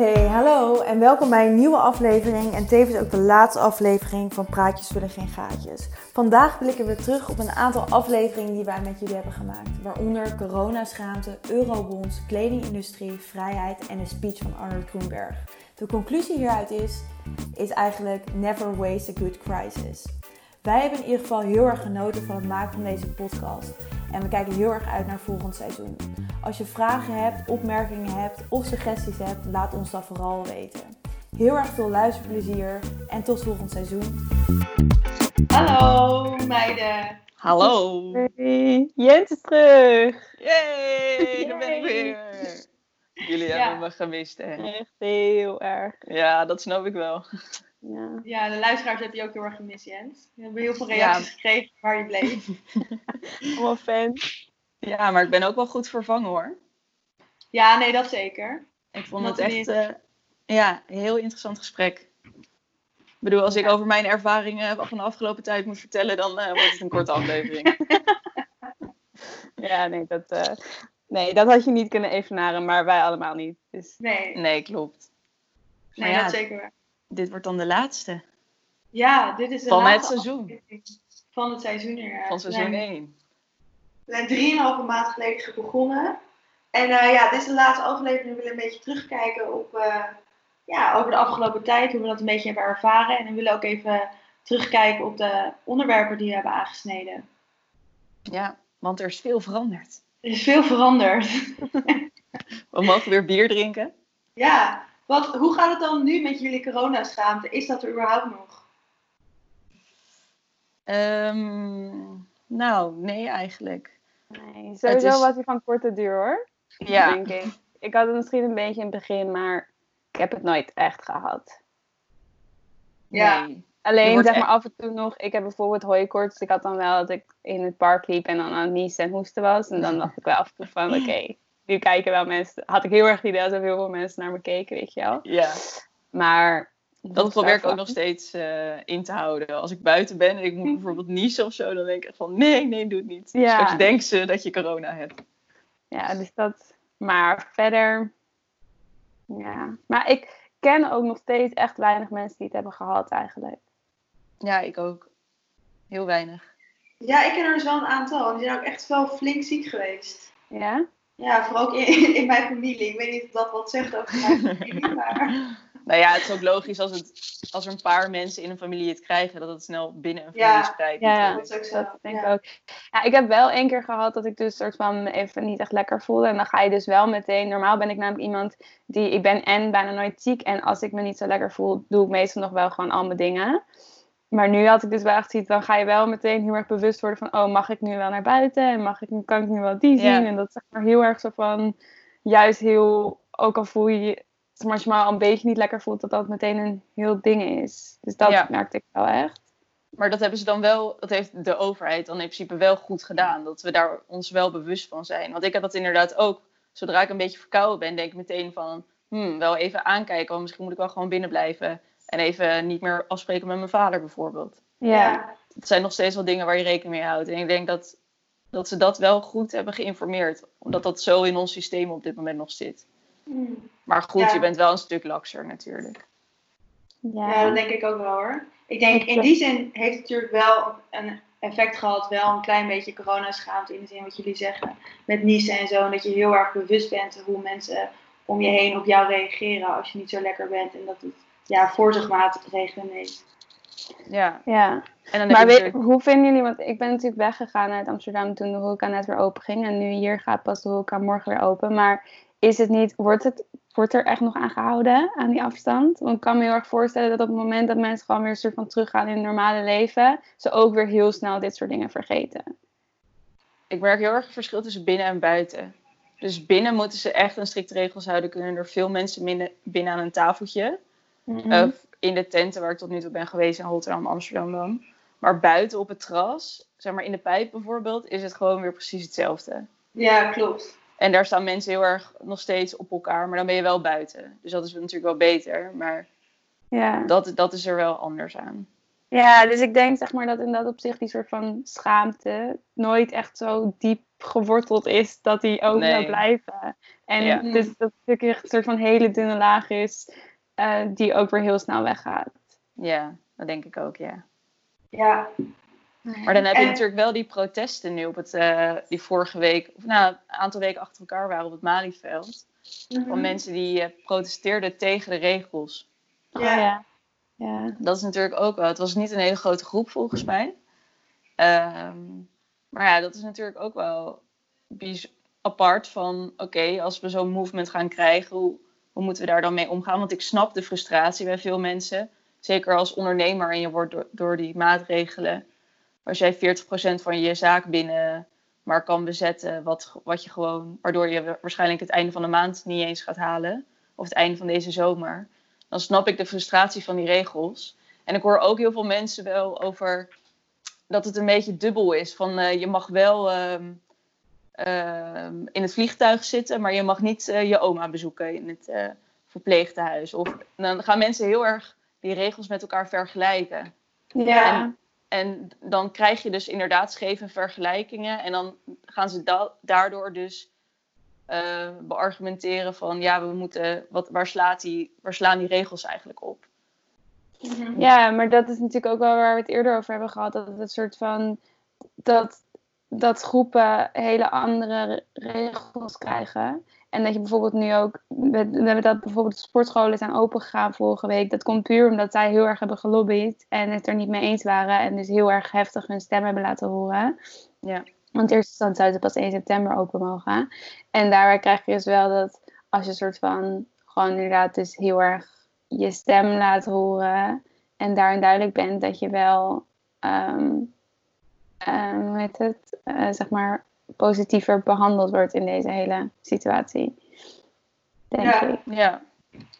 Hey, hallo en welkom bij een nieuwe aflevering en tevens ook de laatste aflevering van Praatjes vullen geen gaatjes. Vandaag blikken we terug op een aantal afleveringen die wij met jullie hebben gemaakt, waaronder coronaschaamte, eurobonds, kledingindustrie, vrijheid en een speech van Arnold Groenberg. De conclusie hieruit is, is eigenlijk never waste a good crisis. Wij hebben in ieder geval heel erg genoten van het maken van deze podcast en we kijken heel erg uit naar volgend seizoen. Als je vragen hebt, opmerkingen hebt of suggesties hebt, laat ons dat vooral weten. Heel erg veel luisterplezier en tot volgend seizoen. Hallo meiden. Hallo. Hey, Jens is terug. Yay, daar ben ik weer. Jullie Ja. hebben me gemist, hè? Echt heel erg. Ja, dat snap ik wel. Ja. Ja, de luisteraars heb je ook heel erg gemist, Jens. We hebben heel veel Ja. reacties gekregen waar je bleef. Allemaal fans. Ja, maar ik ben ook wel goed vervangen, hoor. Ja, nee, dat zeker. Ik vond Wat het een echt eh, ja, een heel interessant gesprek. Ik bedoel, als ik over mijn ervaringen van de afgelopen tijd moet vertellen, dan eh, wordt het een korte aflevering. Ja, nee dat, eh, nee, dat had je niet kunnen evenaren, maar wij allemaal niet. Dus Nee, Nee, klopt. nee ja, dat zeker waar. Dit wordt dan de laatste Ja, dit is de van het laatste seizoen. aflevering Van het seizoen inderdaad. Van seizoen We 1. zijn drieënhalve maand geleden begonnen. En eh, ja, dit is de laatste aflevering. We willen een beetje terugkijken op, eh, ja, over de afgelopen tijd. Hoe we dat een beetje hebben ervaren. En we willen ook even terugkijken op de onderwerpen die we hebben aangesneden. Ja, want er is veel veranderd. Er is veel veranderd. We mogen weer bier drinken. Ja, wat, hoe gaat het dan nu met jullie coronaschaamte? Is dat er überhaupt nog? Ehm, nou, nee eigenlijk. nee, sowieso is- was hij van korte duur hoor. Ja, Denk ik. ik had het misschien een beetje in het begin, maar ik heb het nooit echt gehad. Ja. nee. Alleen zeg maar echt- af en toe nog, ik heb bijvoorbeeld hooikoorts. Dus ik had dan wel dat ik in het park liep en dan aan het niezen en hoesten was. En dan dacht ik wel af en toe van, oké, nu kijken wel mensen. Had ik heel erg het idee alsof heel veel mensen naar me keken, weet je wel. Ja, Maar dat probeer ik ook nog steeds eh, in te houden. Als ik buiten ben en ik moet bijvoorbeeld niezen of zo, dan denk ik echt van nee, nee, doe het niet. Ja. Straks denken ze dat je corona hebt. Ja, dus dat. Maar verder. Ja. Maar ik ken ook nog steeds echt weinig mensen die het hebben gehad, eigenlijk. Ja, ik ook. Heel weinig. Ja, ik ken er dus wel een aantal. Die zijn ook echt wel flink ziek geweest. Ja? Ja, vooral ook in, in mijn familie. Ik weet niet of dat wat zegt over mijn familie, maar... Nou ja, het is ook logisch als, het, als er een paar mensen in een familie het krijgen, dat het snel binnen een Ja. familie spreidt. Ja, natuurlijk. Dat is ook zo. Dat denk ja. ik ook. Ja, ik heb wel één keer gehad dat ik dus soort van me even niet echt lekker voelde. En dan ga je dus wel meteen. Normaal ben ik namelijk iemand die. Ik ben en bijna nooit ziek. En als ik me niet zo lekker voel, doe ik meestal nog wel gewoon al mijn dingen. Maar nu had ik dus wel echt zoiets, dan ga je wel meteen heel erg bewust worden van, oh, mag ik nu wel naar buiten? En mag ik, kan ik nu wel die zien? Ja. En dat is zeg maar heel erg zo van, juist heel, ook al voel je je, maar, als je maar al een beetje niet lekker voelt, dat dat meteen een heel ding is. Dus dat Ja. merkte ik wel echt. Maar dat hebben ze dan wel, dat heeft de overheid dan in principe wel goed gedaan. Dat we daar ons wel bewust van zijn. Want ik heb dat inderdaad ook. Zodra ik een beetje verkouden ben, denk ik meteen van, hmm, wel even aankijken. Want misschien moet ik wel gewoon binnen blijven. En even niet meer afspreken met mijn vader bijvoorbeeld. Ja. Het zijn nog steeds wel dingen waar je rekening mee houdt. En ik denk dat, dat ze dat wel goed hebben geïnformeerd. Omdat dat zo in ons systeem op dit moment nog zit. Hmm. Maar goed, Ja. je bent wel een stuk lakser natuurlijk. Ja, dat denk ik ook wel hoor. Ik denk in die zin heeft het natuurlijk wel een effect gehad, wel een klein beetje coronaschaamte in de zin wat jullie zeggen. Met niezen en zo. En dat je heel erg bewust bent hoe mensen om je heen op jou reageren als je niet zo lekker bent. En dat het ja, voorzorgsmaatregelen neemt. Ja. Ja. En dan Maar weet, hoe vinden jullie, want ik ben natuurlijk weggegaan uit Amsterdam toen de horeca net weer open ging. En nu hier gaat pas de horeca morgen weer open. Maar is het niet, wordt, het, wordt er echt nog aan gehouden, aan die afstand? Want ik kan me heel erg voorstellen dat op het moment dat mensen gewoon weer een soort van teruggaan in het normale leven, ze ook weer heel snel dit soort dingen vergeten. ik merk heel erg het verschil tussen binnen en buiten. Dus binnen moeten ze echt een strikte regels houden. Kunnen er veel mensen binnen, binnen aan een tafeltje. Mhm. Of in de tenten waar ik tot nu toe ben geweest in Rotterdam, Amsterdam dan. Maar buiten op het terras, zeg maar in de pijp bijvoorbeeld, is het gewoon weer precies hetzelfde. Ja, klopt. En daar staan mensen heel erg nog steeds op elkaar, maar dan ben je wel buiten. Dus dat is natuurlijk wel beter, maar ja. dat, dat is er wel anders aan. Ja, dus ik denk zeg maar dat in dat opzicht die soort van schaamte nooit echt zo diep geworteld is dat die ook nee. zou blijven. En ja. dus dat het natuurlijk een soort van hele dunne laag is uh, die ook weer heel snel weggaat. Ja, dat denk ik ook, ja. Ja. Maar dan heb je natuurlijk wel die protesten nu op het, uh, die vorige week, of nou, een aantal weken achter elkaar waren op het Malieveld. Mm Van mensen die uh, protesteerden tegen de regels. Ja. Oh, ja. ja. Dat is natuurlijk ook wel. Het was niet een hele grote groep volgens mij. Um, maar ja, dat is natuurlijk ook wel apart van, oké, als we zo'n movement gaan krijgen, hoe, hoe moeten we daar dan mee omgaan? Want ik snap de frustratie bij veel mensen. Zeker als ondernemer en je wordt door, die maatregelen, als jij 40% van je zaak binnen maar kan bezetten, wat, wat je gewoon, waardoor je waarschijnlijk het einde van de maand niet eens gaat halen, of het einde van deze zomer, dan snap ik de frustratie van die regels. En ik hoor ook heel veel mensen wel over dat het een beetje dubbel is. Van uh, je mag wel uh, in het vliegtuig zitten, maar je mag niet eh, je oma bezoeken in het uh, verpleegtehuis. Of dan gaan mensen heel erg die regels met elkaar vergelijken. Ja. En, en dan krijg je dus inderdaad scheve vergelijkingen. En dan gaan ze da daardoor dus beargumenteren van ja, we moeten, wat, waar, slaat die, waar slaan die regels eigenlijk op? Ja, maar dat is natuurlijk ook wel waar we het eerder over hebben gehad. Dat het soort van. Dat, dat groepen hele andere regels krijgen. En dat je bijvoorbeeld nu ook. We, hebben dat bijvoorbeeld sportscholen zijn opengegaan vorige week. Dat komt puur omdat zij heel erg hebben gelobbyd. En het er niet mee eens waren. En dus heel erg heftig hun stem hebben laten horen. Ja. Want eerst dan zou ze pas 1 september open mogen. En daarbij krijg je dus wel dat als je een soort van. Gewoon inderdaad dus heel erg je stem laat horen en daarin duidelijk bent dat je wel, um, hoe heet het, uh, zeg maar, positiever behandeld wordt in deze hele situatie. Denk ja. ik. Ja.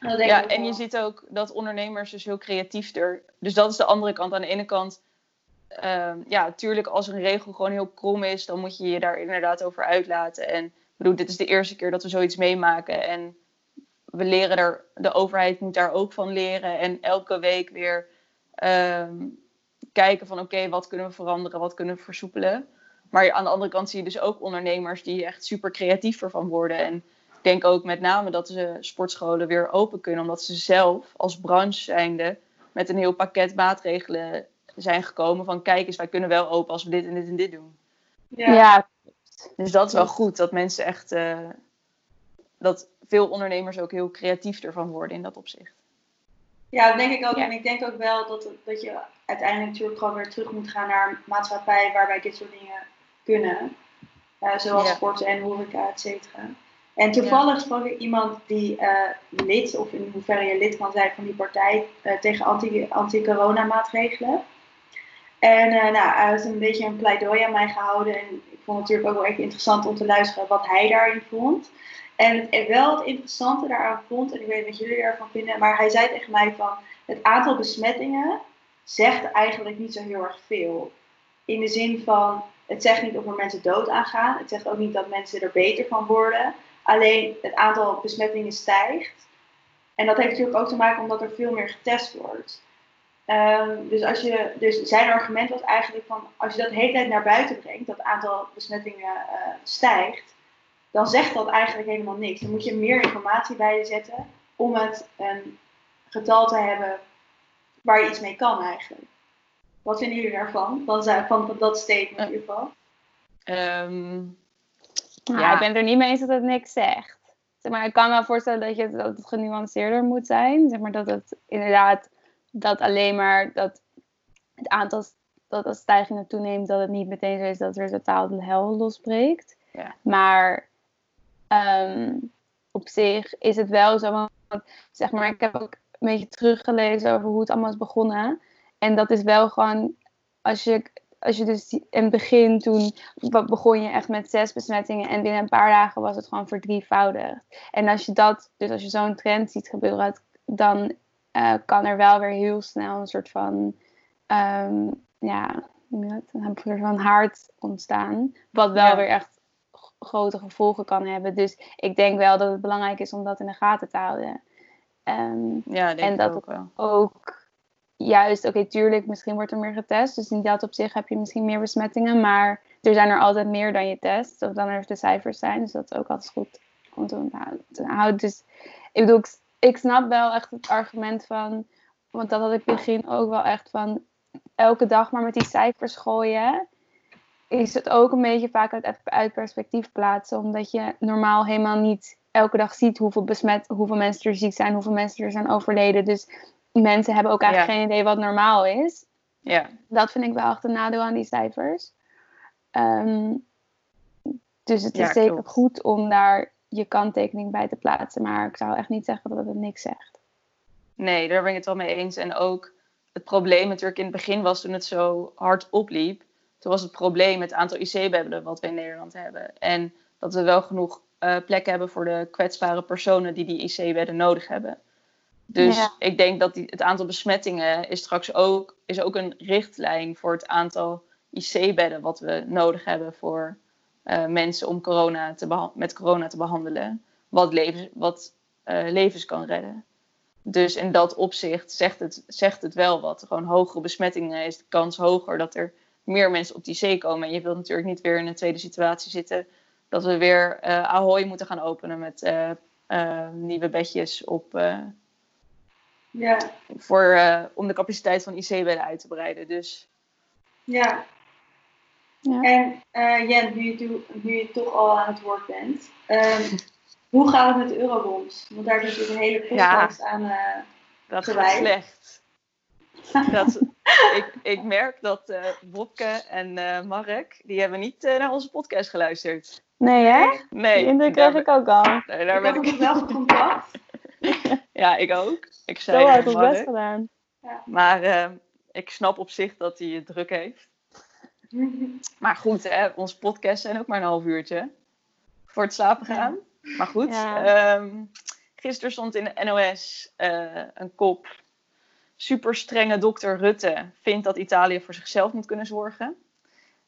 Ja, en je ziet ook dat ondernemers dus heel creatief er. Dus dat is de andere kant. Aan de ene kant, um, ja, natuurlijk als een regel gewoon heel krom is, dan moet je je daar inderdaad over uitlaten. En ik bedoel, dit is de eerste keer dat we zoiets meemaken. En we leren er, de overheid moet daar ook van leren. En elke week weer um, kijken van oké, wat kunnen we veranderen, wat kunnen we versoepelen. Maar aan de andere kant zie je dus ook ondernemers die echt super creatief ervan worden. En ik denk ook met name dat ze sportscholen weer open kunnen, omdat ze zelf als branche zijnde met een heel pakket maatregelen zijn gekomen van kijk eens, wij kunnen wel open als we dit en dit en dit doen. Ja. ja. Dus dat is wel goed, dat mensen echt, uh, dat veel ondernemers ook heel creatief ervan worden in dat opzicht. Ja, dat denk ik ook. En ik denk ook wel dat, dat je uiteindelijk natuurlijk gewoon weer terug moet gaan naar een maatschappij waarbij dit soort dingen kunnen. Uh, zoals ja. sporten en horeca, et cetera. En toevallig ja. sprak ik iemand die uh, lid, of in hoeverre je lid kan zijn van die partij, uh, tegen anti-corona maatregelen. En nou, hij heeft een beetje een pleidooi aan mij gehouden. En ik vond het natuurlijk ook wel even interessant om te luisteren wat hij daarin vond. En wel het interessante daaraan vond, en ik weet niet wat jullie ervan vinden, maar hij zei tegen mij van het aantal besmettingen zegt eigenlijk niet zo heel erg veel. In de zin van, het zegt niet of er mensen dood aangaan, het zegt ook niet dat mensen er beter van worden. Alleen het aantal besmettingen stijgt. En dat heeft natuurlijk ook te maken omdat er veel meer getest wordt. Um, dus, als je, dus zijn argument was eigenlijk van, als je dat de hele tijd naar buiten brengt, dat het aantal besmettingen uh, stijgt, dan zegt dat eigenlijk helemaal niks. Dan moet je meer informatie bij je zetten om het een getal te hebben waar je iets mee kan eigenlijk. Wat vinden jullie daarvan? Van, van, van dat statement in ieder geval. Um, nou, ja. Ik ben het er niet mee eens dat het niks zegt. Zeg maar, ik kan me voorstellen dat, je, dat het genuanceerder moet zijn. Zeg maar, dat het inderdaad dat alleen maar dat het aantal dat als stijgingen toeneemt, dat het niet meteen zo is dat er totaal de hel losbreekt. Ja. Maar um, op zich is het wel zo. Want, zeg maar, ik heb ook een beetje teruggelezen over hoe het allemaal is begonnen. En dat is wel gewoon, als je, als je dus in het begin toen begon je echt met zes besmettingen en binnen een paar dagen was het gewoon verdrievoudigd. En als je dat, dus als je zo'n trend ziet gebeuren, dan uh, kan er wel weer heel snel een soort van, um, ja, een soort van haard ontstaan. Wat wel ja. weer echt grote gevolgen kan hebben. Dus ik denk wel dat het belangrijk is om dat in de gaten te houden. Um, ja, denk en dat ook wel. ook juist, oké, tuurlijk, misschien wordt er meer getest. Dus in dat opzicht heb je misschien meer besmettingen. Maar er zijn er altijd meer dan je test. Of dan er de cijfers zijn. Dus dat is ook altijd goed om te houden. Dus ik bedoel, ik, ik snap wel echt het argument van. Want dat had ik begin ook wel echt van. Elke dag maar met die cijfers gooien. Is het ook een beetje vaak uit, uit perspectief plaatsen. Omdat je normaal helemaal niet elke dag ziet hoeveel besmet, hoeveel mensen er ziek zijn, hoeveel mensen er zijn overleden. Dus mensen hebben ook eigenlijk geen idee wat normaal is. Ja. Dat vind ik wel echt een nadeel aan die cijfers. Ehm, dus het is zeker goed om daar je kanttekening bij te plaatsen. Maar ik zou echt niet zeggen dat het niks zegt. Nee, daar ben ik het wel mee eens. En ook het probleem natuurlijk in het begin was toen het zo hard opliep. Toen was het probleem het aantal IC-bedden wat we in Nederland hebben. En dat we wel genoeg uh, plekken hebben voor de kwetsbare personen die die IC-bedden nodig hebben. Dus ik denk dat die, het aantal besmettingen is straks ook, is ook een richtlijn voor het aantal IC-bedden wat we nodig hebben voor uh, mensen om corona te met corona te behandelen. Wat, levens, wat uh, levens kan redden. Dus in dat opzicht zegt het, zegt het wel wat. Gewoon hogere besmettingen is de kans hoger dat er meer mensen op die IC komen. En je wilt natuurlijk niet weer in een tweede situatie zitten dat we weer uh, Ahoy moeten gaan openen met nieuwe bedjes op ja. Voor, om de capaciteit van IC-bedden uit te breiden. Dus. Ja. ja. En Jen, nu je, nu je toch al aan het woord bent. Um, hoe gaat het met de eurobonds? Want daar is een hele podcast ja, aan uh, Dat is slecht. dat, ik, ik merk dat uh, Bobke en uh, Mark, die hebben niet uh, naar onze podcast geluisterd. Nee, hè? Nee. Die indruk krijg ik ook al. Nee, daar ik ben ik wel contact. ja, ik ook. Ik zei Zo had het best gedaan. Ja. Maar uh, ik snap op zich dat hij het druk heeft. maar goed, hè, onze podcasts zijn ook maar een half uurtje. Voor het slapen gaan. Ja. Maar goed. Ja. Um, gisteren stond in de NOS uh, eh, een kop. Super strenge dokter Rutte vindt dat Italië voor zichzelf moet kunnen zorgen.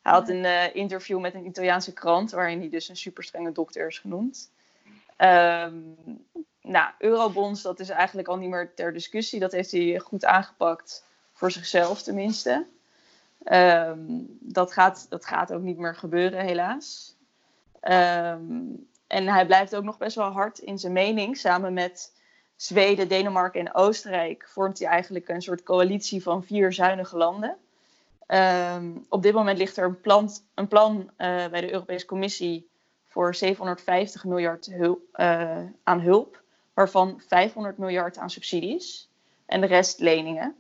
Hij had een uh, interview met een Italiaanse krant, waarin hij dus een super strenge dokter is genoemd. Um, nou, eurobonds, dat is eigenlijk al niet meer ter discussie. Dat heeft hij goed aangepakt, voor zichzelf tenminste. Um, dat, gaat, dat gaat ook niet meer gebeuren, helaas. Um, en hij blijft ook nog best wel hard in zijn mening. Samen met Zweden, Denemarken en Oostenrijk vormt hij eigenlijk een soort coalitie van vier zuinige landen. Um, op dit moment ligt er een plan, een plan uh, bij de Europese Commissie voor 750 miljard uh, aan hulp waarvan 500 miljard aan subsidies en de rest leningen.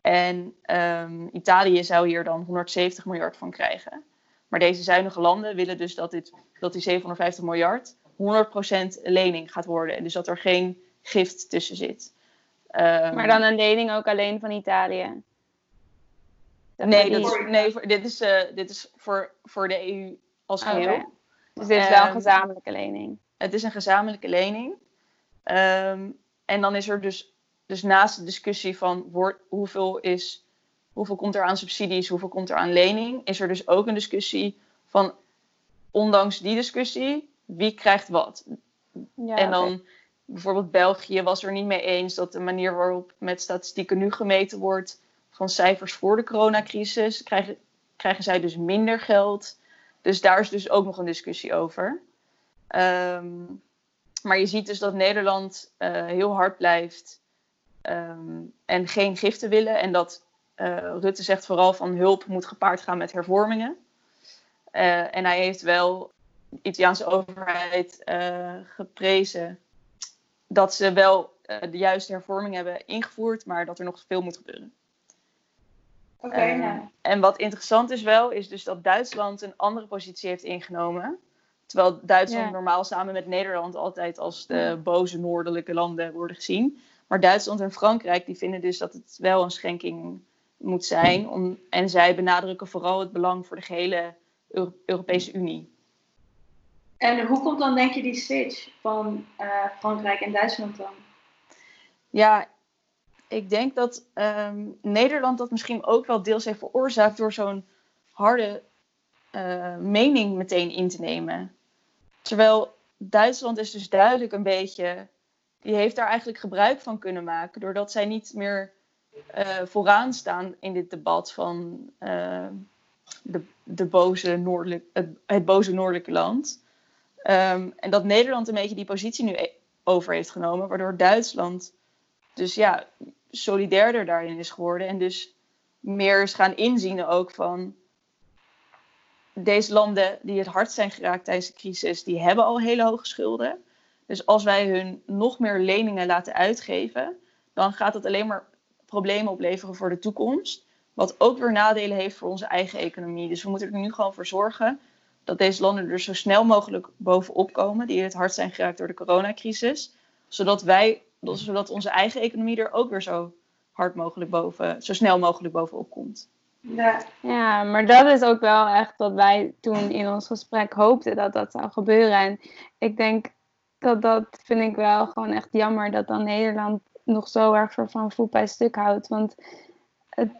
En um, Italië zou hier dan 170 miljard van krijgen. Maar deze zuinige landen willen dus dat, dit, dat die 750 miljard 100% lening gaat worden. En dus dat er geen gift tussen zit. Um, maar dan een lening ook alleen van Italië? nee, dat is, nee voor, dit, is, uh, dit is voor, voor de EU als geheel. Okay. Dus dit is wel een ehm, gezamenlijke lening? Het is een gezamenlijke lening. Um, en dan is er dus, dus naast de discussie van hoeveel, is, hoeveel komt er aan subsidies, hoeveel komt er aan lening, is er dus ook een discussie van, ondanks die discussie, wie krijgt wat. Ja, en dan bijvoorbeeld België was er niet mee eens dat de manier waarop met statistieken nu gemeten wordt van cijfers voor de coronacrisis, krijgen, krijgen zij dus minder geld. Dus daar is dus ook nog een discussie over. Um, maar je ziet dus dat Nederland uh, heel hard blijft um, en geen giften willen. En dat uh, Rutte zegt vooral van hulp moet gepaard gaan met hervormingen. Uh, en hij heeft wel de Italiaanse overheid geprezen dat ze wel de juiste hervorming hebben ingevoerd, maar dat er nog veel moet gebeuren. Okay, ja. En wat interessant is wel, is dus dat Duitsland een andere positie heeft ingenomen. Terwijl Duitsland normaal samen met Nederland altijd als de boze noordelijke landen worden gezien. Maar Duitsland en Frankrijk die vinden dus dat het wel een schenking moet zijn. Om, en zij benadrukken vooral het belang voor de gehele Europese Unie. En hoe komt dan denk je die switch van uh, Frankrijk en Duitsland dan? Ja, ik denk dat um, Nederland dat misschien ook wel deels heeft veroorzaakt door zo'n harde uh, mening meteen in te nemen. Terwijl Duitsland is dus duidelijk een beetje. Die heeft daar eigenlijk gebruik van kunnen maken. Doordat zij niet meer vooraan staan in dit debat van de, de boze noordelijk, het boze noordelijke land. Ehm, en dat Nederland een beetje die positie nu e-, over heeft genomen, waardoor Duitsland dus ja, solidairder daarin is geworden. En dus meer is gaan inzien ook van deze landen die het hard zijn geraakt tijdens de crisis, die hebben al hele hoge schulden. Dus als wij hun nog meer leningen laten uitgeven, dan gaat dat alleen maar problemen opleveren voor de toekomst. Wat ook weer nadelen heeft voor onze eigen economie. Dus we moeten er nu gewoon voor zorgen dat deze landen er zo snel mogelijk bovenop komen, die het hard zijn geraakt door de coronacrisis. Zodat wij, zodat onze eigen economie er ook weer zo hard mogelijk boven, zo snel mogelijk bovenop komt. Ja. ja, maar dat is ook wel echt wat wij toen in ons gesprek hoopten dat dat zou gebeuren. En ik denk dat dat vind ik wel gewoon echt jammer dat dan Nederland nog zo erg van voet bij stuk houdt. Want het,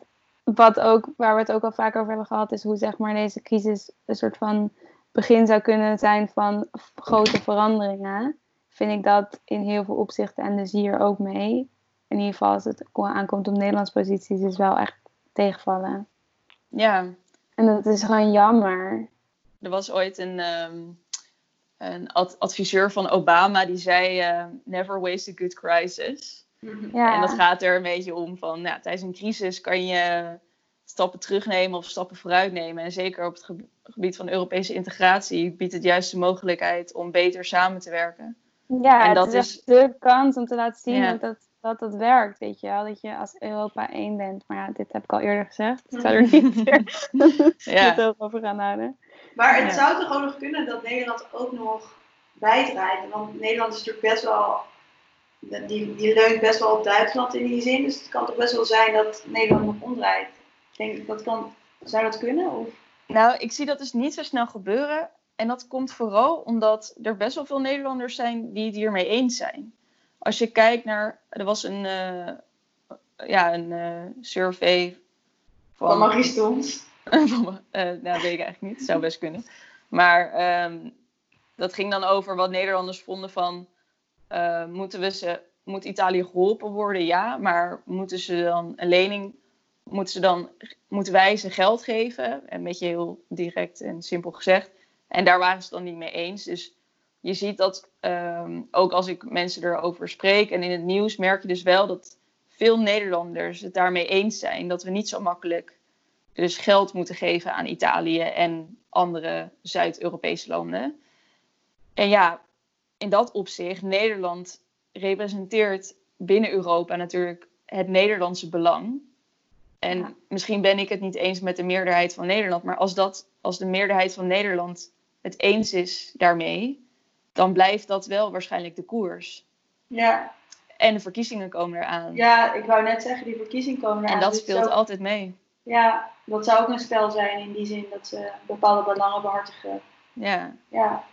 wat ook, waar we het ook al vaak over hebben gehad, is hoe zeg maar deze crisis een soort van begin zou kunnen zijn van grote veranderingen. Vind ik dat in heel veel opzichten en dus hier ook mee. In ieder geval als het aankomt op Nederlandse posities, is wel echt tegenvallen. Ja. En dat is gewoon jammer. Er was ooit een, ehm, een adviseur van Obama die zei: uh, Never waste a good crisis. Ja. En dat gaat er een beetje om van, nou, tijdens een crisis kan je stappen terugnemen of stappen vooruitnemen. En zeker op het gebied van Europese integratie biedt het juist de mogelijkheid om beter samen te werken. Ja, en dat is, de kans om te laten zien dat, dat, dat dat werkt, weet je wel. Dat je als Europa één bent. Maar ja, dit heb ik al eerder gezegd. Ik zou er niet meer ja. over gaan houden. Maar het zou toch ook nog kunnen dat Nederland ook nog bijdraait. Want Nederland is natuurlijk best wel die, die leunt best wel op Duitsland in die zin. Dus het kan toch best wel zijn dat Nederland nog omdraait. Denk, dat kan, zou dat kunnen? Of? Nou, ik zie dat dus niet zo snel gebeuren. En dat komt vooral omdat er best wel veel Nederlanders zijn die het hiermee eens zijn. Als je kijkt naar, er was een, uh, ja, een uh, survey van. Van Marie Stons. uh, nou, weet ik eigenlijk niet. Zou best kunnen. Maar um, dat ging dan over wat Nederlanders vonden van uh, moeten we ze, moet Italië geholpen worden? Ja, maar moeten ze dan een lening, moeten, ze dan, moeten wij ze geld geven? Een beetje heel direct en simpel gezegd. En daar waren ze dan niet mee eens. Dus je ziet dat um, ook als ik mensen erover spreek en in het nieuws, merk je dus wel dat veel Nederlanders het daarmee eens zijn dat we niet zo makkelijk dus geld moeten geven aan Italië en andere Zuid-Europese landen. En ja, in dat opzicht, Nederland representeert binnen Europa natuurlijk het Nederlandse belang. En misschien ben ik het niet eens met de meerderheid van Nederland, maar als, dat, als de meerderheid van Nederland het eens is daarmee, dan blijft dat wel waarschijnlijk de koers. Ja. En de verkiezingen komen eraan. Ja, ik wou net zeggen, die verkiezingen komen eraan. En dat dus speelt altijd mee. Ja, dat zou ook een spel zijn in die zin dat ze bepaalde belangen behartigen. Ja. Ja.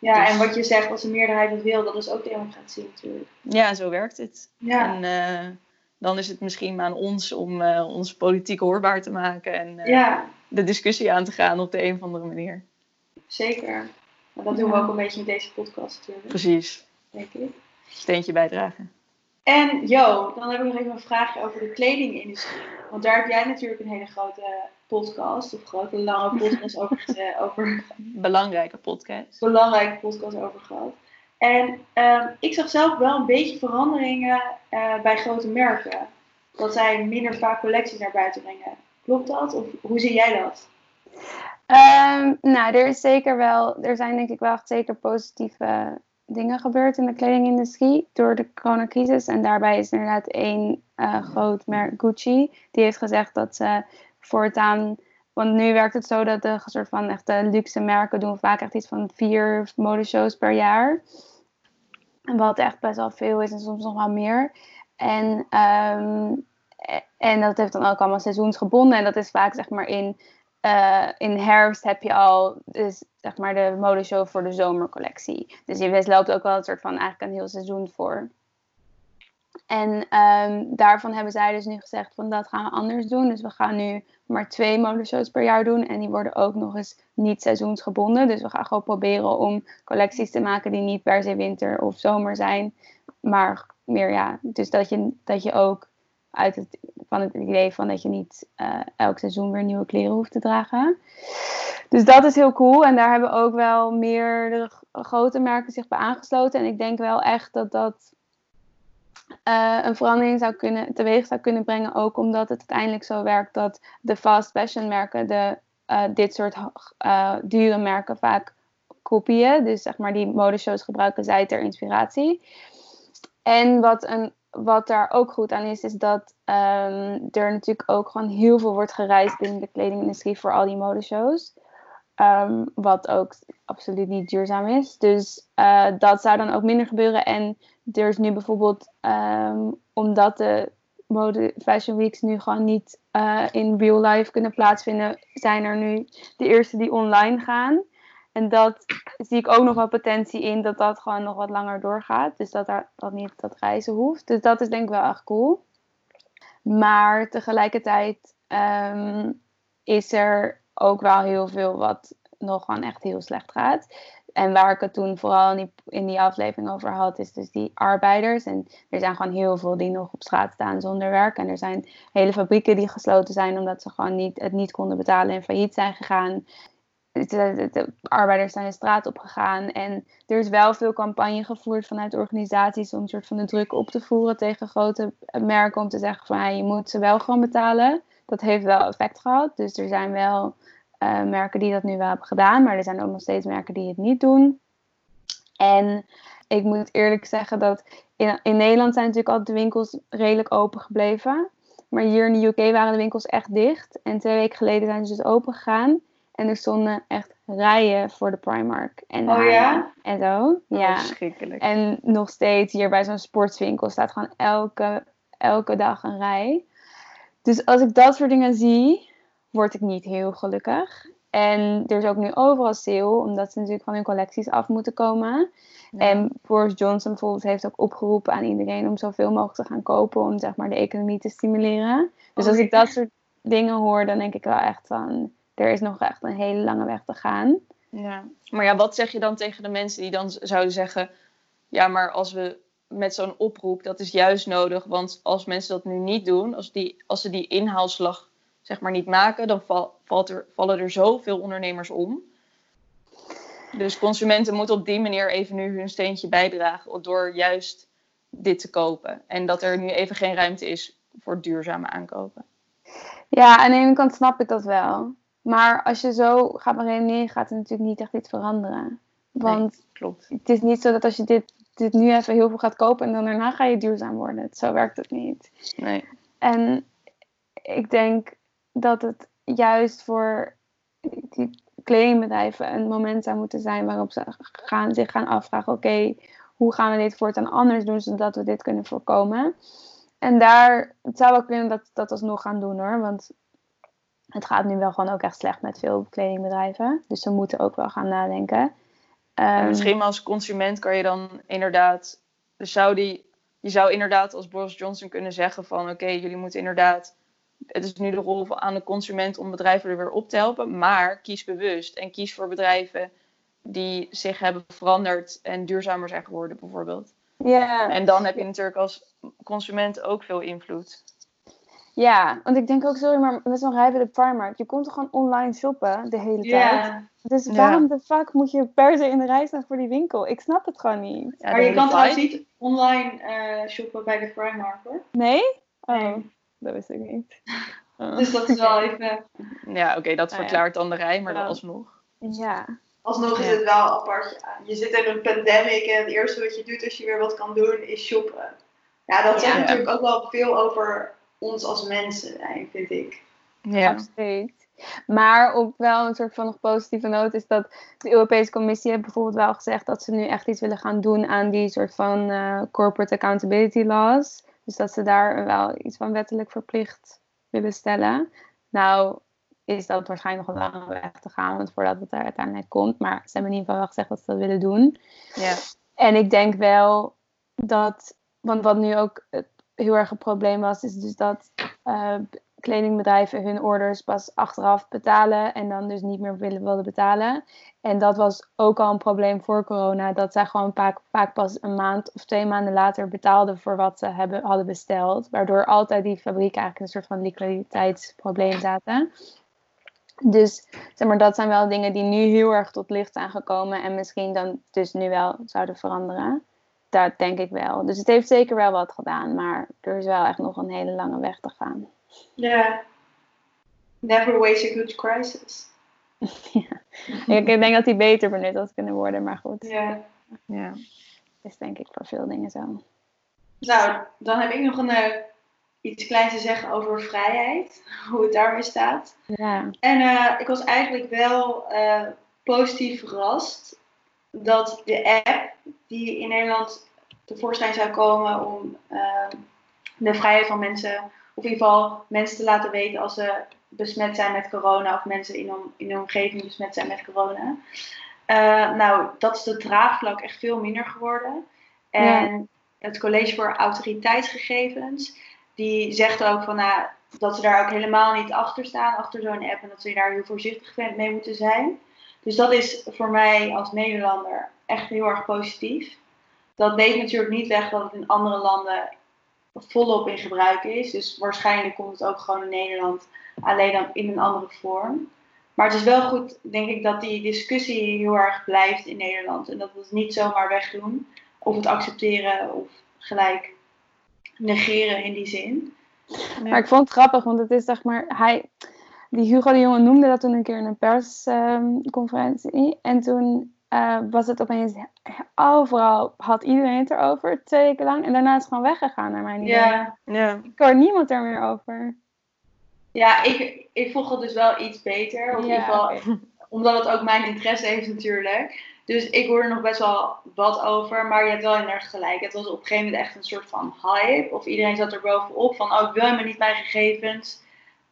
Ja, en dus- wat je zegt, als de meerderheid het wil, dat is ook democratie natuurlijk. Ja, zo werkt het. Ja. En uh, dan is het misschien aan ons om uh, onze politiek hoorbaar te maken en uh, ja. de discussie aan te gaan op de een of andere manier. Zeker. En dat doen we ook een beetje in deze podcast natuurlijk. Precies. Denk ik. Steentje bijdragen. En Jo, dan heb ik nog even een vraagje over de kledingindustrie. Want daar heb jij natuurlijk een hele grote podcast, of grote lange podcast over, over... Belangrijke podcast. Belangrijke podcast over gehad. En uh, ik zag zelf wel een beetje veranderingen uh, bij grote merken. Dat zij minder vaak collecties naar buiten brengen. Klopt dat? Of hoe zie jij dat? Um, nou, er is zeker wel, er zijn denk ik wel zeker positieve dingen gebeurd in de kledingindustrie door de coronacrisis. En daarbij is inderdaad één uh, groot merk, Gucci, die heeft gezegd dat ze voortaan. Want nu werkt het zo dat de soort van echte luxe merken doen vaak echt iets van vier modeshows per jaar. Wat echt best wel veel is en soms nog wel meer. En, um, en dat heeft dan ook allemaal seizoensgebonden. En dat is vaak zeg maar in uh, in herfst heb je al dus, zeg maar de modeshow voor de zomercollectie. Dus je loopt ook wel een soort van eigenlijk een heel seizoen voor. En um, daarvan hebben zij dus nu gezegd van dat gaan we anders doen. Dus we gaan nu maar twee modeshows per jaar doen. En die worden ook nog eens niet seizoensgebonden. Dus we gaan gewoon proberen om collecties te maken die niet per se winter of zomer zijn. Maar meer ja, dus dat je, dat je ook uit het, van het idee van dat je niet uh, elk seizoen weer nieuwe kleren hoeft te dragen. Dus dat is heel cool. En daar hebben ook wel meerdere grote merken zich bij aangesloten. En ik denk wel echt dat dat uh, een verandering zou kunnen, teweeg zou kunnen brengen. Ook omdat het uiteindelijk zo werkt dat de fast fashion merken de, uh, dit soort uh, dure merken vaak kopieën. Dus zeg maar die modeshows gebruiken zij ter inspiratie. En wat, een, wat daar ook goed aan is, is dat um, er natuurlijk ook gewoon heel veel wordt gereisd binnen de kledingindustrie voor al die modeshows. Um, wat ook absoluut niet duurzaam is. Dus uh, dat zou dan ook minder gebeuren. En er is nu bijvoorbeeld, um, omdat de mode fashion weeks nu gewoon niet uh, in real life kunnen plaatsvinden, zijn er nu de eerste die online gaan. En dat zie ik ook nog wel potentie in dat dat gewoon nog wat langer doorgaat. Dus dat er dat niet dat reizen hoeft. Dus dat is denk ik wel echt cool. Maar tegelijkertijd um, is er ook wel heel veel wat nog gewoon echt heel slecht gaat. En waar ik het toen vooral in die, in die aflevering over had, is dus die arbeiders. En er zijn gewoon heel veel die nog op straat staan zonder werk. En er zijn hele fabrieken die gesloten zijn omdat ze gewoon niet, het niet konden betalen en failliet zijn gegaan. De, de, de, arbeiders zijn de straat op gegaan. En er is wel veel campagne gevoerd vanuit organisaties om een soort van de druk op te voeren tegen grote merken. Om te zeggen van je moet ze wel gewoon betalen. Dat heeft wel effect gehad. Dus er zijn wel uh, merken die dat nu wel hebben gedaan. Maar er zijn ook nog steeds merken die het niet doen. En ik moet eerlijk zeggen dat in, in Nederland zijn natuurlijk altijd de winkels redelijk open gebleven. Maar hier in de UK waren de winkels echt dicht. En twee weken geleden zijn ze dus open gegaan. En er stonden echt rijen voor de Primark. En, oh ja? En zo. Ja. Verschrikkelijk. En nog steeds hier bij zo'n sportswinkel staat gewoon elke, elke dag een rij. Dus als ik dat soort dingen zie, word ik niet heel gelukkig. En er is ook nu overal sale, omdat ze natuurlijk van hun collecties af moeten komen. Ja. En Boris Johnson bijvoorbeeld heeft ook opgeroepen aan iedereen om zoveel mogelijk te gaan kopen om zeg maar de economie te stimuleren. Dus als ik dat soort dingen hoor, dan denk ik wel echt van, er is nog echt een hele lange weg te gaan. Ja, maar ja, wat zeg je dan tegen de mensen die dan zouden zeggen, ja, maar als we met zo'n oproep, dat is juist nodig, want als mensen dat nu niet doen, als, die, als ze die inhaalslag zeg maar niet maken, dan val, valt er, vallen er zoveel ondernemers om. Dus consumenten moeten op die manier even nu hun steentje bijdragen door juist dit te kopen. En dat er nu even geen ruimte is voor duurzame aankopen. Ja, aan de ene kant snap ik dat wel. Maar als je zo gaat redeneren, gaat er natuurlijk niet echt iets veranderen. Want nee, klopt. het is niet zo dat als je dit, dit nu even heel veel gaat kopen en dan daarna ga je duurzaam worden. Zo werkt het niet. Nee. En ik denk dat het juist voor die kledingbedrijven een moment zou moeten zijn waarop ze gaan, zich gaan afvragen: oké, hoe gaan we dit voortaan anders doen zodat we dit kunnen voorkomen? En daar, het zou wel kunnen dat dat alsnog gaan doen hoor, want het gaat nu wel gewoon ook echt slecht met veel kledingbedrijven. Dus ze moeten ook wel gaan nadenken. Um, misschien als consument kan je dan inderdaad, dus zou die, je zou inderdaad als Boris Johnson kunnen zeggen van oké, okay, jullie moeten inderdaad het is nu de rol aan de consument om bedrijven er weer op te helpen. Maar kies bewust en kies voor bedrijven die zich hebben veranderd en duurzamer zijn geworden, bijvoorbeeld. Ja. En dan heb je natuurlijk als consument ook veel invloed. Ja, want ik denk ook, sorry, maar met zo'n rij bij de Primark, je komt toch gewoon online shoppen de hele tijd? Dus waarom de fuck moet je per se in de rij staan voor die winkel? Ik snap het gewoon niet. Ja, maar je kan trouwens niet online eh, shoppen bij de Primark hoor. Nee? Oh, Nee. dat wist ik niet. Oh. Dus dat is wel even... Ja, oké, dat ja. verklaart dan de rij, maar dan alsnog. Ja. Alsnog is Ja. het wel apart. Je zit in een pandemic en het eerste wat je doet als je weer wat kan doen is shoppen. Ja, dat zegt Ja. natuurlijk ook wel veel over ons als mensen, zijn, vind ik. Ja. Absoluut. Maar op wel een soort van nog positieve noot is dat de Europese Commissie heeft bijvoorbeeld wel gezegd dat ze nu echt iets willen gaan doen aan die soort van eh, corporate accountability laws. Dus dat ze daar wel iets van wettelijk verplicht willen stellen. Nou is dat waarschijnlijk nog een lange weg te gaan, want voordat het er uiteindelijk komt. Maar ze hebben in ieder geval wel gezegd dat ze dat willen doen. Ja. En ik denk wel dat, want wat nu ook het heel erg een probleem was, is dus dat eh, kledingbedrijven hun orders pas achteraf betalen en dan dus niet meer willen, willen betalen. En dat was ook al een probleem voor corona, dat zij gewoon vaak, pas een maand of twee maanden later betaalden voor wat ze hebben, hadden besteld. Waardoor altijd die fabriek eigenlijk een soort van liquiditeitsprobleem zaten. Dus zeg maar, dat zijn wel dingen die nu heel erg tot licht zijn gekomen en misschien dan dus nu wel zouden veranderen. Dat denk ik wel. Dus het heeft zeker wel wat gedaan, maar er is wel echt nog een hele lange weg te gaan. Ja. Never waste a good crisis. ja. Ik denk dat die beter benut had kunnen worden, maar goed. Ja. Ja. Dat is denk ik voor veel dingen zo. Nou, dan heb ik nog een, uh, iets kleins te zeggen over vrijheid. Hoe het daarmee staat. Ja. En uh, ik was eigenlijk wel uh, positief verrast dat de app die in Nederland tevoorschijn zou komen om de vrijheid van mensen, of in ieder geval mensen te laten weten als ze besmet zijn met corona of mensen in, om, in de omgeving besmet zijn met corona. Uh, nou, dat is de draagvlak echt veel minder geworden. En het College voor Autoriteitsgegevens, die zegt ook van, nou, dat ze daar ook helemaal niet achter staan, achter zo'n app, en dat ze daar heel voorzichtig mee moeten zijn. Dus dat is voor mij als Nederlander echt heel erg positief. Dat neemt natuurlijk niet weg dat het in andere landen volop in gebruik is. Dus waarschijnlijk komt het ook gewoon in Nederland, alleen dan in een andere vorm. Maar het is wel goed, denk ik, dat die discussie heel erg blijft in Nederland. En dat we het niet zomaar wegdoen. Of het accepteren of gelijk negeren in die zin. Maar ik vond het grappig, want het is zeg maar, hij, die Hugo de Jonge noemde dat toen een keer in een persconferentie. en toen uh, was het opeens overal, had iedereen het erover, twee weken lang. En daarna is het gewoon weggegaan naar mijn idee. Ja. Ja. Ik hoor niemand er meer over. Ja, ik, ik volg het dus wel iets beter. Of in ieder geval, omdat het ook mijn interesse heeft natuurlijk. Dus ik hoor er nog best wel wat over. Maar je hebt wel inderdaad gelijk. Het was op een gegeven moment echt een soort van hype. Of iedereen zat er bovenop van, oh ik wil helemaal niet mijn gegevens.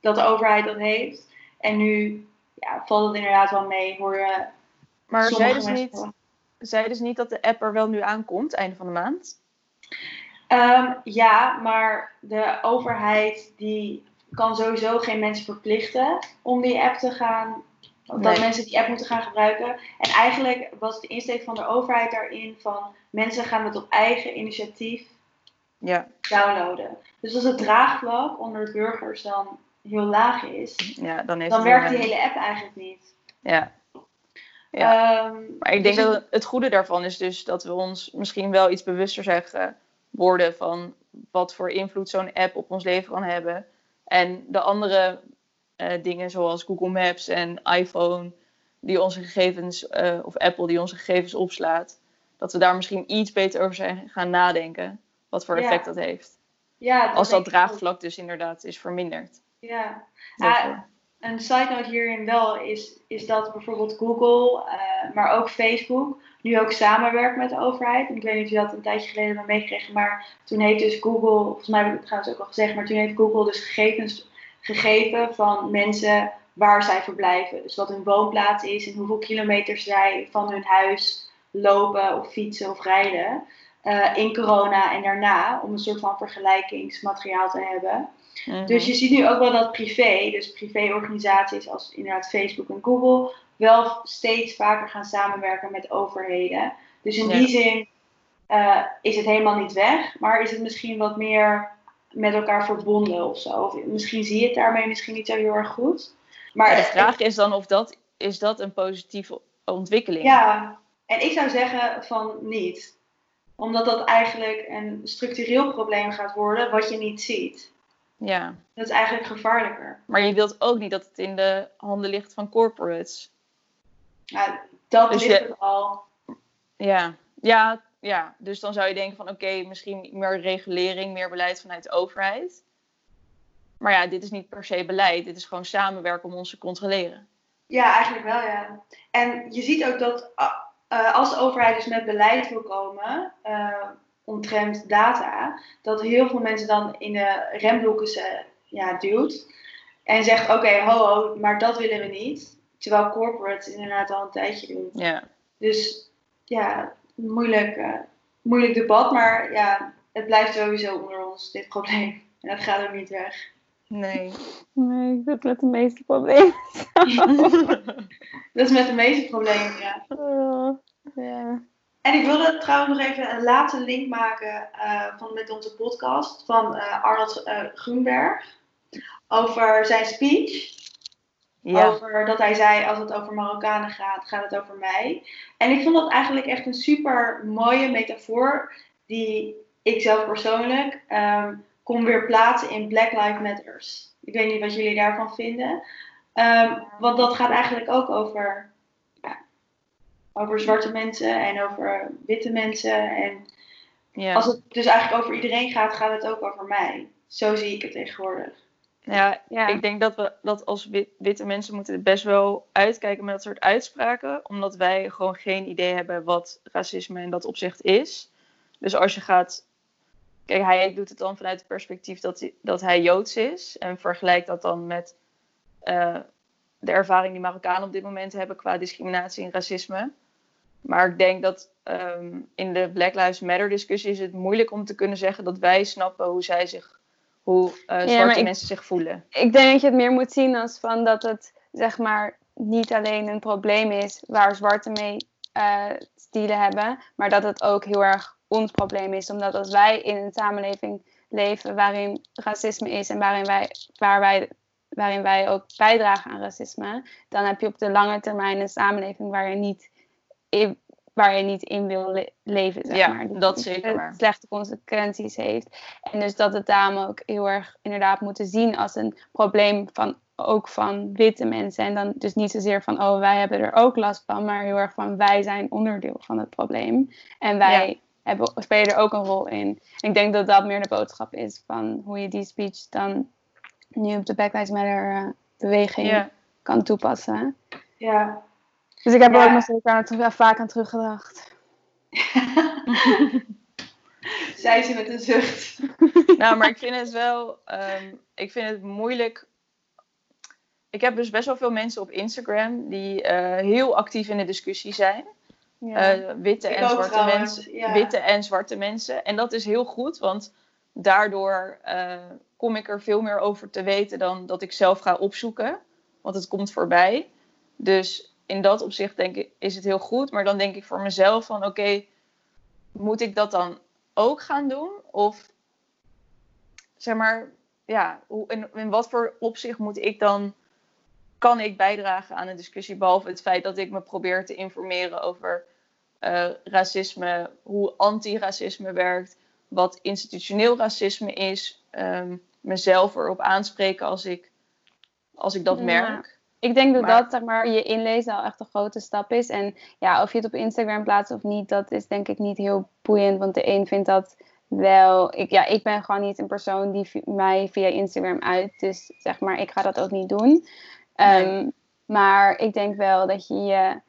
Dat de overheid dat heeft. En nu ja, valt het inderdaad wel mee. Hoor je Maar ze, mensen niet, zeiden ze niet dat de app er wel nu aankomt, einde van de maand? Ehm, ja, maar de overheid die kan sowieso geen mensen verplichten om die app te gaan. Of dat Nee. mensen die app moeten gaan gebruiken. En eigenlijk was de insteek van de overheid daarin van mensen gaan het op eigen initiatief Ja. downloaden. Dus als het draagvlak onder de burgers dan heel laag is, Ja, dan werkt die een- hele app eigenlijk niet. Ja. Ehm, Maar ik denk dus dat het goede daarvan is dus dat we ons misschien wel iets bewuster zeggen worden van wat voor invloed zo'n app op ons leven kan hebben. En de andere eh, dingen zoals Google Maps en iPhone, die onze gegevens, eh, of Apple die onze gegevens opslaat, dat we daar misschien iets beter over zijn gaan nadenken. Wat voor Ja. effect dat heeft. ja, Als dat denk ook. draagvlak dus inderdaad is verminderd. Ja. Ah, een side note hierin wel is, is dat bijvoorbeeld Google, eh, maar ook Facebook, nu ook samenwerkt met de overheid. En ik weet niet of je dat een tijdje geleden hebt meegekregen, maar toen heeft dus Google, volgens mij heb ik het trouwens ook al gezegd, maar toen heeft Google dus gegevens gegeven van mensen waar zij verblijven. Dus wat hun woonplaats is en hoeveel kilometers zij van hun huis lopen of fietsen of rijden. eh, in corona en daarna, om een soort van vergelijkingsmateriaal te hebben. Mhm. Dus je ziet nu ook wel dat privé, dus privéorganisaties als inderdaad Facebook en Google, wel steeds vaker gaan samenwerken met overheden. Dus in Ja. die zin eh, is het helemaal niet weg, maar is het misschien wat meer met elkaar verbonden of zo. Of misschien zie je het daarmee misschien niet zo heel erg goed. Maar Maar de vraag is dan of dat, is dat een positieve ontwikkeling? ja, en ik zou zeggen van niet. Omdat dat eigenlijk een structureel probleem gaat worden wat je niet ziet. Ja. Dat is eigenlijk gevaarlijker. Maar je wilt ook niet dat het in de handen ligt van corporates. Nou, dat Dus ligt je- er al. Ja, ja, ja. Dus dan zou je denken van oké, misschien meer regulering, meer beleid vanuit de overheid. Maar ja, dit is niet per se beleid. Dit is gewoon samenwerken om ons te controleren. Ja, eigenlijk wel, ja. En je ziet ook dat ah, eh, als de overheid dus met beleid wil komen eh, omtrent data, dat heel veel mensen dan in de remblokken eh, ja, duwt. En zegt, oké, ho, ho, maar dat willen we niet. Terwijl corporates inderdaad al een tijdje doen. Ja, Dus ja, moeilijk, eh, moeilijk debat, maar ja, het blijft sowieso onder ons, dit probleem. En dat gaat ook niet weg. Nee. Nee, ik doe met de meeste problemen. dat is met de meeste problemen, ja. Ja. En ik wilde trouwens nog even een laatste link maken uh, van, met onze podcast van uh, Arnold uh, Groenberg. Over zijn speech. Ja. Over dat hij zei, als het over Marokkanen gaat, gaat het over mij. En ik vond dat eigenlijk echt een super mooie metafoor. Die ik zelf persoonlijk um, kon weer plaatsen in Black Lives Matters. Ik weet niet wat jullie daarvan vinden. Um, want dat gaat eigenlijk ook over, over zwarte mensen en over witte mensen. En ja. als het dus eigenlijk over iedereen gaat, gaat het ook over mij. Zo zie ik het tegenwoordig. Ja, ja. ik denk dat we dat als witte mensen moeten best wel uitkijken met dat soort uitspraken. Omdat wij gewoon geen idee hebben wat racisme in dat opzicht is. Dus als je gaat Kijk, hij doet het dan vanuit het perspectief dat hij, dat hij Joods is. En vergelijkt dat dan met uh, de ervaring die Marokkanen op dit moment hebben qua discriminatie en racisme. Maar ik denk dat um, in de Black Lives Matter discussie is het moeilijk om te kunnen zeggen dat wij snappen hoe zij zich, hoe uh, zwarte mensen zich voelen. Ik denk dat je het meer moet zien als van dat het zeg maar niet alleen een probleem is waar zwarte mee uh, dealen hebben, maar dat het ook heel erg ons probleem is. Omdat als wij in een samenleving leven waarin racisme is en waarin wij, waar wij, waarin wij ook bijdragen aan racisme, dan heb je op de lange termijn een samenleving waar je niet in, waar je niet in wil leven. Zeg ja, maar. dat zeker waar. Slechte consequenties heeft. En dus dat het daarom ook heel erg inderdaad moeten zien als een probleem van ook van witte mensen. En dan dus niet zozeer van, oh, wij hebben er ook last van, maar heel erg van, wij zijn onderdeel van het probleem. En wij hebben, spelen er ook een rol in. ik denk dat dat meer de boodschap is van hoe je die speech dan nu op de Black Lives Matter uh, beweging kan toepassen. Ja. Dus ik heb er ook nog zeker aan, vaak aan teruggedacht. Zij ze met een zucht. nou, maar ik vind het wel, um, ik vind het moeilijk. Ik heb dus best wel veel mensen op Instagram die uh, heel actief in de discussie zijn. Ja. Uh, witte, en zwarte mensen, ja. witte en zwarte mensen. En dat is heel goed, want daardoor uh, kom ik er veel meer over te weten dan dat ik zelf ga opzoeken. Want het komt voorbij. Dus in dat opzicht denk ik, is het heel goed. Maar dan denk ik voor mezelf van oké, moet ik dat dan ook gaan doen? Of zeg maar, ja, hoe, in, in wat voor opzicht moet ik dan kan ik bijdragen aan een discussie, behalve het feit dat ik me probeer te informeren over uh, racisme, hoe antiracisme werkt, wat institutioneel racisme is, um, mezelf erop aanspreken als ik, als ik dat merk. Ik denk dat dat zeg maar, je inlezen al echt een grote stap is. En ja, of je het op Instagram plaatst of niet, dat is denk ik niet heel boeiend. Want de een vindt dat wel. Ik, ja, ik ben gewoon niet een persoon die mij via Instagram uit. Dus zeg maar, ik ga dat ook niet doen. Um, maar ik denk wel dat je je,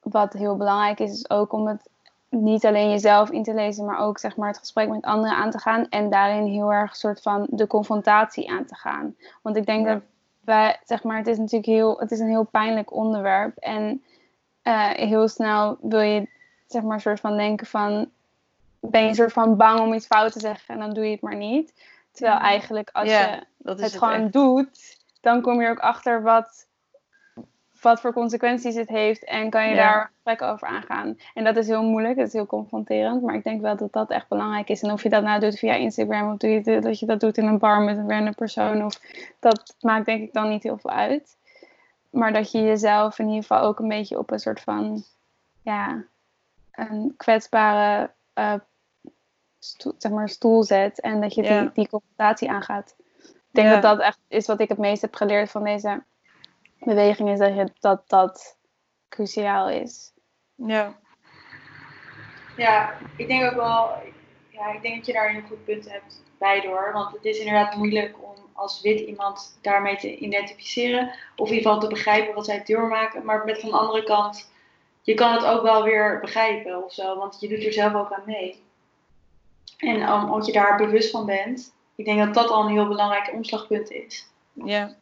wat heel belangrijk is, is ook om het niet alleen jezelf in te lezen, maar ook zeg maar, het gesprek met anderen aan te gaan. En daarin heel erg soort van de confrontatie aan te gaan. Want ik denk dat wij, zeg maar, het is natuurlijk heel, het is een heel pijnlijk onderwerp. En uh, heel snel wil je, zeg maar, soort van denken van, ben je soort van bang om iets fout te zeggen en dan doe je het maar niet. Terwijl eigenlijk als je het, het gewoon doet, dan kom je ook achter wat, wat voor consequenties het heeft en kan je daar gesprekken over aangaan. En dat is heel moeilijk, dat is heel confronterend, maar ik denk wel dat dat echt belangrijk is. En of je dat nou doet via Instagram of doe je, dat je dat doet in een bar met een random persoon, of, dat maakt denk ik dan niet heel veel uit. Maar dat je jezelf in ieder geval ook een beetje op een soort van, ja, een kwetsbare uh, stoel, zeg maar, stoel zet en dat je die, die confrontatie aangaat. Ik denk dat dat echt is wat ik het meest heb geleerd van deze beweging, is dat je, dat, dat cruciaal is. Ja. Ja, ik denk ook wel, ja, ik denk dat je daar een goed punt hebt bij door. Want het is inderdaad moeilijk om als wit iemand daarmee te identificeren. Of in ieder geval te begrijpen wat zij doormaken. Maar met van de andere kant, je kan het ook wel weer begrijpen of zo. Want je doet er zelf ook aan mee. En omdat je daar bewust van bent, ik denk dat dat al een heel belangrijk omslagpunt is. Ja.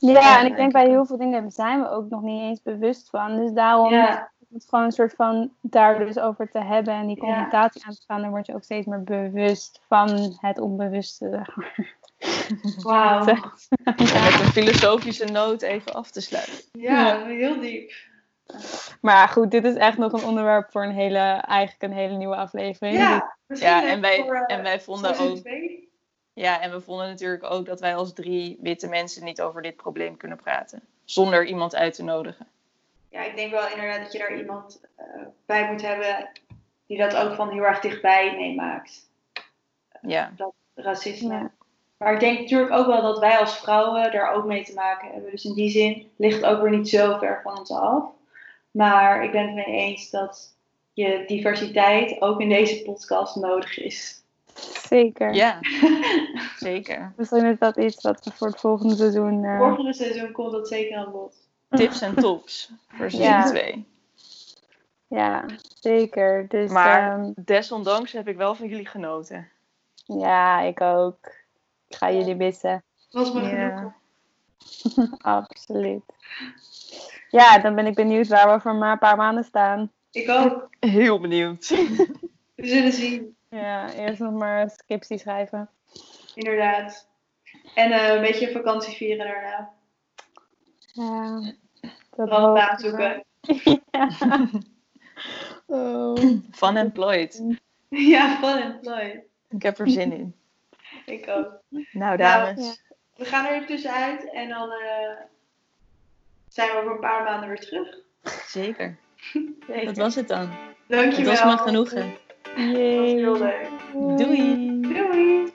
Ja, en ik denk bij heel veel dingen zijn we ook nog niet eens bewust van. Dus daarom ja. het gewoon een soort van daar dus over te hebben en die confrontatie aan te gaan, dan word je ook steeds meer bewust van het onbewuste. Wauw. En met een filosofische noot even af te sluiten. Ja, heel diep. Maar goed, dit is echt nog een onderwerp voor een hele, eigenlijk een hele nieuwe aflevering. Ja, misschien Ja, echt en wij, voor, eh, en wij vonden ook. Ja, en we vonden natuurlijk ook dat wij als drie witte mensen niet over dit probleem kunnen praten. Zonder iemand uit te nodigen. Ja, ik denk wel inderdaad dat je daar iemand eh, bij moet hebben die dat ook van heel erg dichtbij meemaakt. Ja, Dat racisme. Ja. Maar ik denk natuurlijk ook wel dat wij als vrouwen daar ook mee te maken hebben. Dus in die zin ligt het ook weer niet zo ver van ons af. Maar ik ben het mee eens dat je diversiteit ook in deze podcast nodig is. Zeker. ja zeker. Misschien is dat iets wat we voor het volgende seizoen... eh, Volgende seizoen komt dat zeker aan bod. Tips en tops voor seizoen Ja. 2. Ja, zeker. Dus Maar ehm, desondanks heb ik wel van jullie genoten. ja, ik ook. Ik ga jullie missen. Was me Ja. genoeg. Absoluut. Ja, dan ben ik benieuwd waar we over maar een paar maanden staan. Ik ook. Heel benieuwd. We zullen zien. Ja, eerst nog maar een scriptie schrijven. Inderdaad. En eh, een beetje vakantie vieren daarna. Ja, dat een baan zoeken. wel. Oh. Fun employed. Ja, fun employed. Ik heb er zin in. Ik ook. Nou, dames. ja. We gaan er even tussenuit en dan eh, zijn we over een paar maanden weer terug. Zeker. Dat was het dan. Het Dankjewel. was me genoegen. Dat was Yay. heel leuk. Doei. Doei.